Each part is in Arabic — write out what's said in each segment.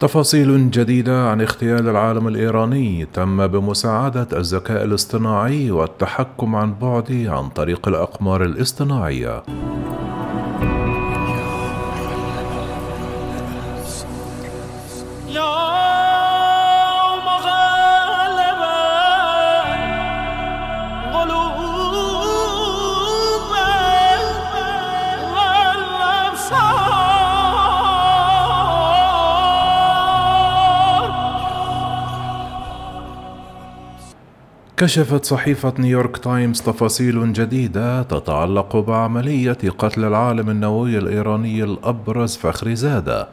تفاصيل جديدة عن اغتيال العالم الإيراني تم بمساعدة الذكاء الاصطناعي والتحكم عن بعد عن طريق الأقمار الاصطناعية. كشفت صحيفة نيويورك تايمز تفاصيل جديدة تتعلق بعملية قتل العالم النووي الإيراني الأبرز فخري زادة.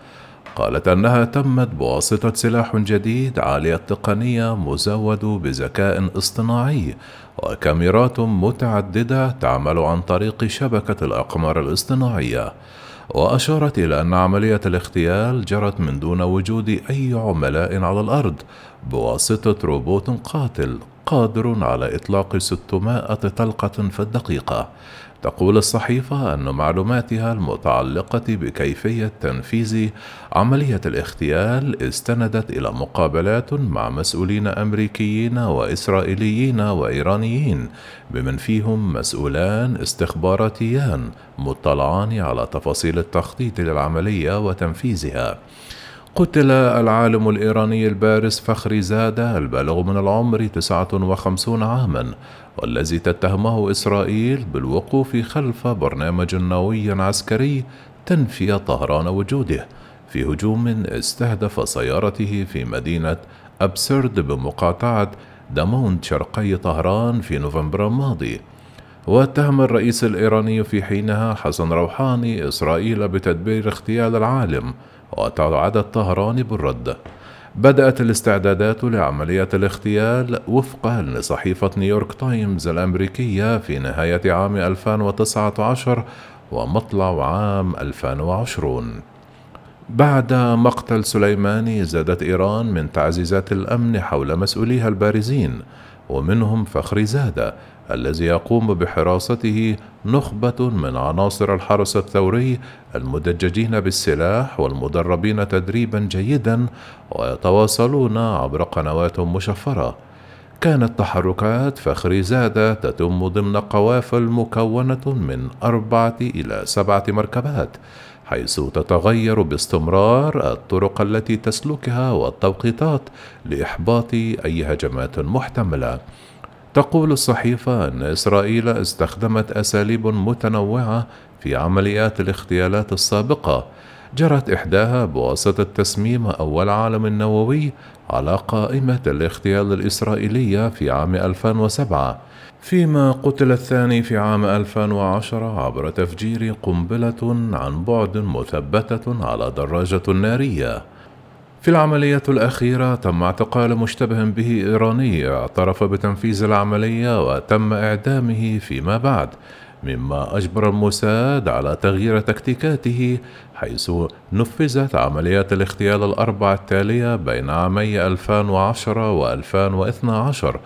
قالت أنها تمت بواسطة سلاح جديد عالي التقنية مزود بذكاء اصطناعي وكاميرات متعددة تعمل عن طريق شبكة الأقمار الاصطناعية. وأشارت إلى أن عملية الاغتيال جرت من دون وجود أي عملاء على الأرض بواسطة روبوت قاتل قادر على إطلاق 600 طلقة في الدقيقة. تقول الصحيفة أن معلوماتها المتعلقة بكيفية تنفيذ عملية الاغتيال استندت إلى مقابلات مع مسؤولين أمريكيين وإسرائيليين وإيرانيين بمن فيهم مسؤولان استخباراتيان مطلعان على تفاصيل التخطيط للعملية وتنفيذها. قتل العالم الإيراني البارز فخري زادة البالغ من العمر 59 عاما والذي تتهمه إسرائيل بالوقوف خلف برنامج نووي عسكري تنفي طهران وجوده في هجوم استهدف سيارته في مدينة أبسرد بمقاطعة داموند شرقي طهران في نوفمبر الماضي. واتهم الرئيس الإيراني في حينها حسن روحاني إسرائيل بتدبير اغتيال العالم وتوعدت طهران بالرد. بدأت الاستعدادات لعملية الاغتيال وفقا لصحيفة نيويورك تايمز الأمريكية في نهاية عام 2019 ومطلع عام 2020 بعد مقتل سليماني زادت إيران من تعزيزات الأمن حول مسؤوليها البارزين ومنهم فخر زادة الذي يقوم بحراسته نخبة من عناصر الحرس الثوري المدججين بالسلاح والمدربين تدريبا جيدا ويتواصلون عبر قنوات مشفرة. كانت تحركات فخري زادة تتم ضمن قوافل مكونة من أربعة إلى سبعة مركبات حيث تتغير باستمرار الطرق التي تسلكها والتوقيتات لإحباط أي هجمات محتملة. تقول الصحيفة أن إسرائيل استخدمت أساليب متنوعة في عمليات الاغتيالات السابقة. جرت إحداها بواسطة تسميم أول عالم نووي على قائمة الاغتيال الإسرائيلية في عام 2007 فيما قتل الثاني في عام 2010 عبر تفجير قنبلة عن بعد مثبتة على دراجة نارية في العملية الأخيرة تم اعتقال مشتبه به إيراني اعترف بتنفيذ العملية وتم إعدامه فيما بعد مما أجبر الموساد على تغيير تكتيكاته حيث نفذت عمليات الاغتيال الأربع التالية بين عامي 2010 و 2012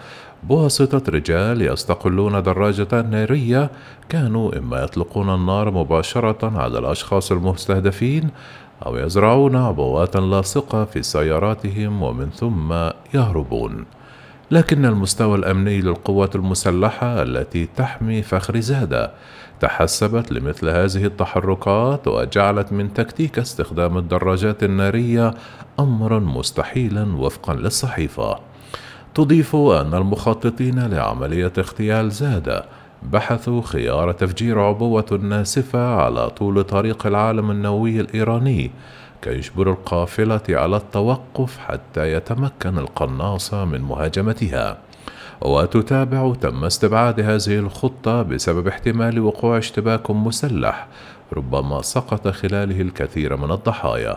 بواسطة رجال يستقلون دراجة نارية كانوا إما يطلقون النار مباشرة على الأشخاص المستهدفين أو يزرعون عبوات لاصقة في سياراتهم ومن ثم يهربون. لكن المستوى الأمني للقوات المسلحة التي تحمي فخر زادة تحسبت لمثل هذه التحركات وجعلت من تكتيك استخدام الدراجات النارية أمرا مستحيلا وفقا للصحيفة. تضيف أن المخططين لعملية اغتيال زادة بحثوا خيار تفجير عبوة ناسفة على طول طريق العالم النووي الإيراني كيجبر القافلة على التوقف حتى يتمكن القناص من مهاجمتها. وتتابع تم استبعاد هذه الخطة بسبب احتمال وقوع اشتباك مسلح ربما سقط خلاله الكثير من الضحايا.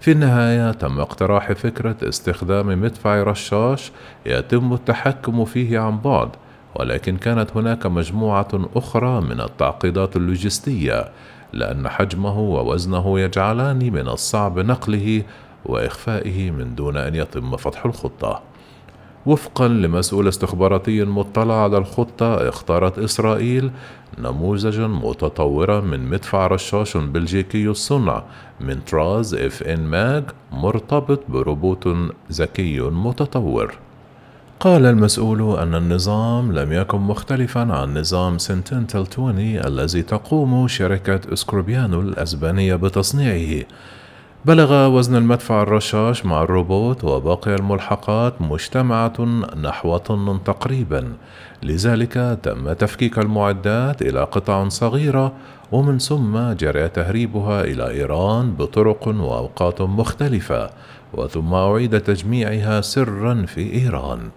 في النهاية تم اقتراح فكرة استخدام مدفع رشاش يتم التحكم فيه عن بعد ولكن كانت هناك مجموعة أخرى من التعقيدات اللوجستية لأن حجمه ووزنه يجعلان من الصعب نقله وإخفائه من دون أن يتم فتح الخطة. وفقا لمسؤول استخباراتي مطلع على الخطة اختارت إسرائيل نموذجا متطورا من مدفع رشاش بلجيكي الصنع من طراز FN MAG مرتبط بروبوت ذكي متطور قال المسؤول أن النظام لم يكن مختلفا عن نظام Sentinel 20 الذي تقوم شركة Escribano الأسبانية بتصنيعه. بلغ وزن المدفع الرشاش مع الروبوت وباقي الملحقات مجتمعة نحو طن تقريبا. لذلك تم تفكيك المعدات إلى قطع صغيرة ومن ثم جرى تهريبها إلى إيران بطرق وأوقات مختلفة وثم أعيد تجميعها سرا في إيران.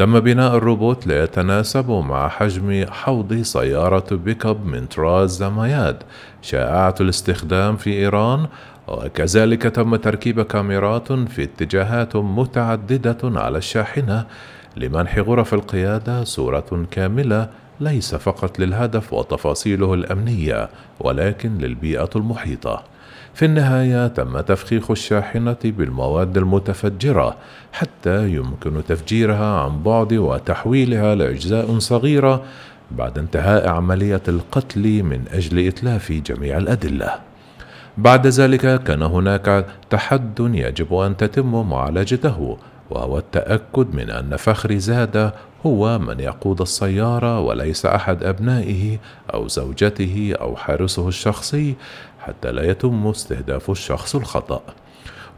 تم بناء الروبوت ليتناسب مع حجم حوض سيارة بيك اب من طراز زماياد شائعة الاستخدام في إيران وكذلك تم تركيب كاميرات في اتجاهات متعددة على الشاحنة لمنح غرف القيادة صورة كاملة ليس فقط للهدف وتفاصيله الأمنية ولكن للبيئة المحيطة. في النهاية تم تفخيخ الشاحنة بالمواد المتفجرة حتى يمكن تفجيرها عن بعد وتحويلها لأجزاء صغيرة بعد انتهاء عملية القتل من أجل إتلاف جميع الأدلة. بعد ذلك كان هناك تحد يجب أن تتم معالجته وهو التأكد من أن فخري زاد هو من يقود السيارة وليس أحد أبنائه أو زوجته أو حارسه الشخصي حتى لا يتم استهداف الشخص الخطأ.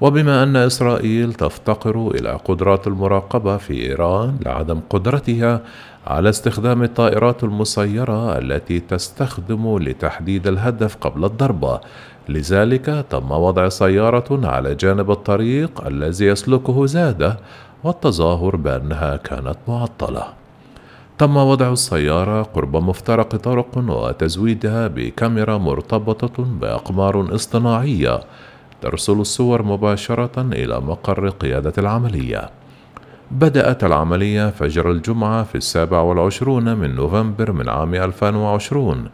وبما أن إسرائيل تفتقر إلى قدرات المراقبة في إيران لعدم قدرتها على استخدام الطائرات المسيرة التي تستخدم لتحديد الهدف قبل الضربة، لذلك تم وضع سيارة على جانب الطريق الذي يسلكه زادة والتظاهر بأنها كانت معطلة. تم وضع السيارة قرب مفترق طرق وتزويدها بكاميرا مرتبطة بأقمار اصطناعية ترسل الصور مباشرة إلى مقر قيادة العملية. بدأت العملية فجر الجمعة في السابع والعشرون من نوفمبر من عام 2020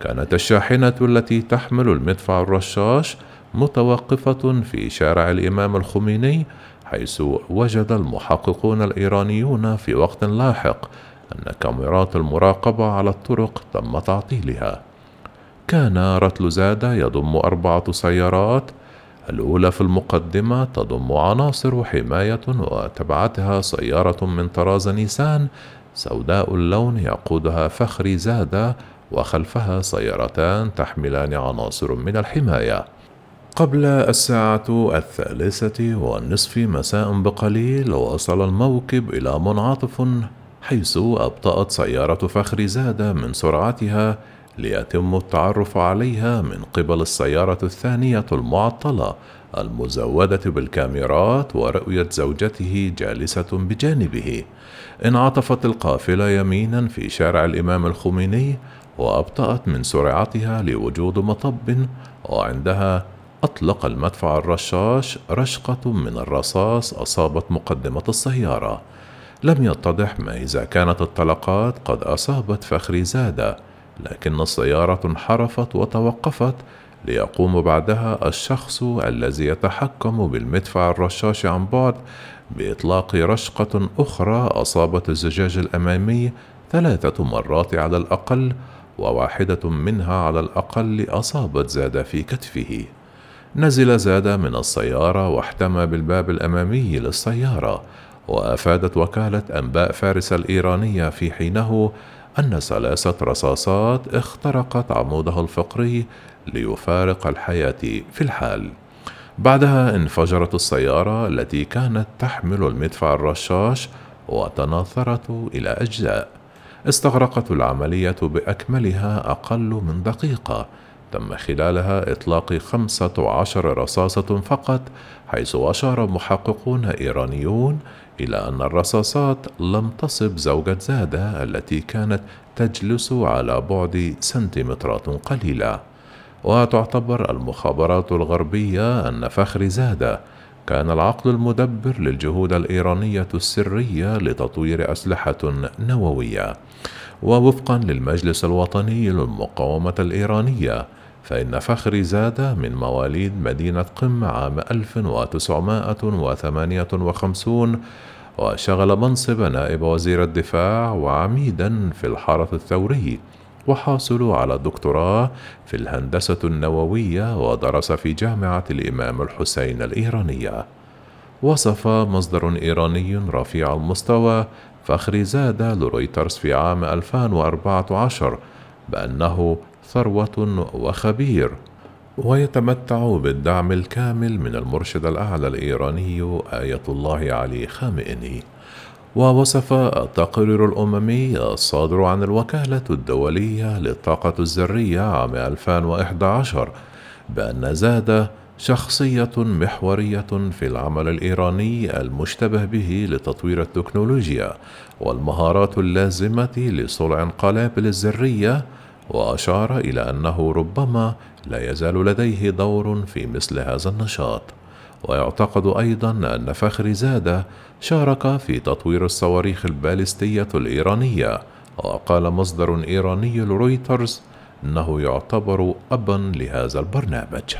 كانت الشاحنة التي تحمل المدفع الرشاش متوقفة في شارع الإمام الخميني حيث وجد المحققون الإيرانيون في وقت لاحق أن كاميرات المراقبة على الطرق تم تعطيلها. كان رتل زادة يضم أربعة سيارات الأولى في المقدمة تضم عناصر حماية وتبعتها سيارة من طراز نيسان سوداء اللون يقودها فخري زادة وخلفها سيارتان تحملان عناصر من الحماية قبل الساعة الثالثة والنصف مساء بقليل وصل الموكب إلى منعطف حيث أبطأت سيارة فخر زادة من سرعتها ليتم التعرف عليها من قبل السيارة الثانية المعطلة المزودة بالكاميرات ورؤية زوجته جالسة بجانبه. انعطفت القافلة يمينا في شارع الإمام الخميني وأبطأت من سرعتها لوجود مطب وعندها أطلق المدفع الرشاش رشقة من الرصاص أصابت مقدمة السيارة. لم يتضح ما إذا كانت الطلقات قد أصابت فخري زادة لكن السيارة انحرفت وتوقفت ليقوم بعدها الشخص الذي يتحكم بالمدفع الرشاش عن بعد بإطلاق رشقة أخرى أصابت الزجاج الأمامي ثلاثة مرات على الأقل وواحدة منها على الأقل أصابت زاد في كتفه. نزل زاد من السيارة واحتمى بالباب الأمامي للسيارة، وأفادت وكالة أنباء فارس الإيرانية في حينه أن ثلاثة رصاصات اخترقت عموده الفقري ليفارق الحياة في الحال. بعدها انفجرت السيارة التي كانت تحمل المدفع الرشاش وتناثرت إلى أجزاء. استغرقت العملية بأكملها أقل من دقيقة تم خلالها إطلاق خمسة عشر رصاصة فقط حيث أشار محققون إيرانيون إلى أن الرصاصات لم تصب زوجة زادة التي كانت تجلس على بعد سنتيمترات قليلة. وتعتبر المخابرات الغربية أن فخر زادة كان العقل المدبر للجهود الإيرانية السرية لتطوير أسلحة نووية. ووفقا للمجلس الوطني للمقاومة الإيرانية فإن فخري زاد من مواليد مدينة قم عام 1958 وشغل منصب نائب وزير الدفاع وعميدا في الحرس الثوري وحاصل على الدكتوراه في الهندسة النووية ودرس في جامعة الإمام الحسين الإيرانية. وصف مصدر إيراني رفيع المستوى فخري زاد لرويترز في عام 2014 بأنه ثروة وخبير ويتمتع بالدعم الكامل من المرشد الأعلى الإيراني آية الله علي خامئني. ووصف التقرير الأممي الصادر عن الوكالة الدولية للطاقة الذرية عام 2011 بأن زاد شخصية محورية في العمل الإيراني المشتبه به لتطوير التكنولوجيا والمهارات اللازمة لصنع القنابل الذرية وأشار إلى أنه ربما لا يزال لديه دور في مثل هذا النشاط ويعتقد أيضا أن فخري زادة شارك في تطوير الصواريخ البالستية الإيرانية وقال مصدر إيراني لرويترز أنه يعتبر أبا لهذا البرنامج.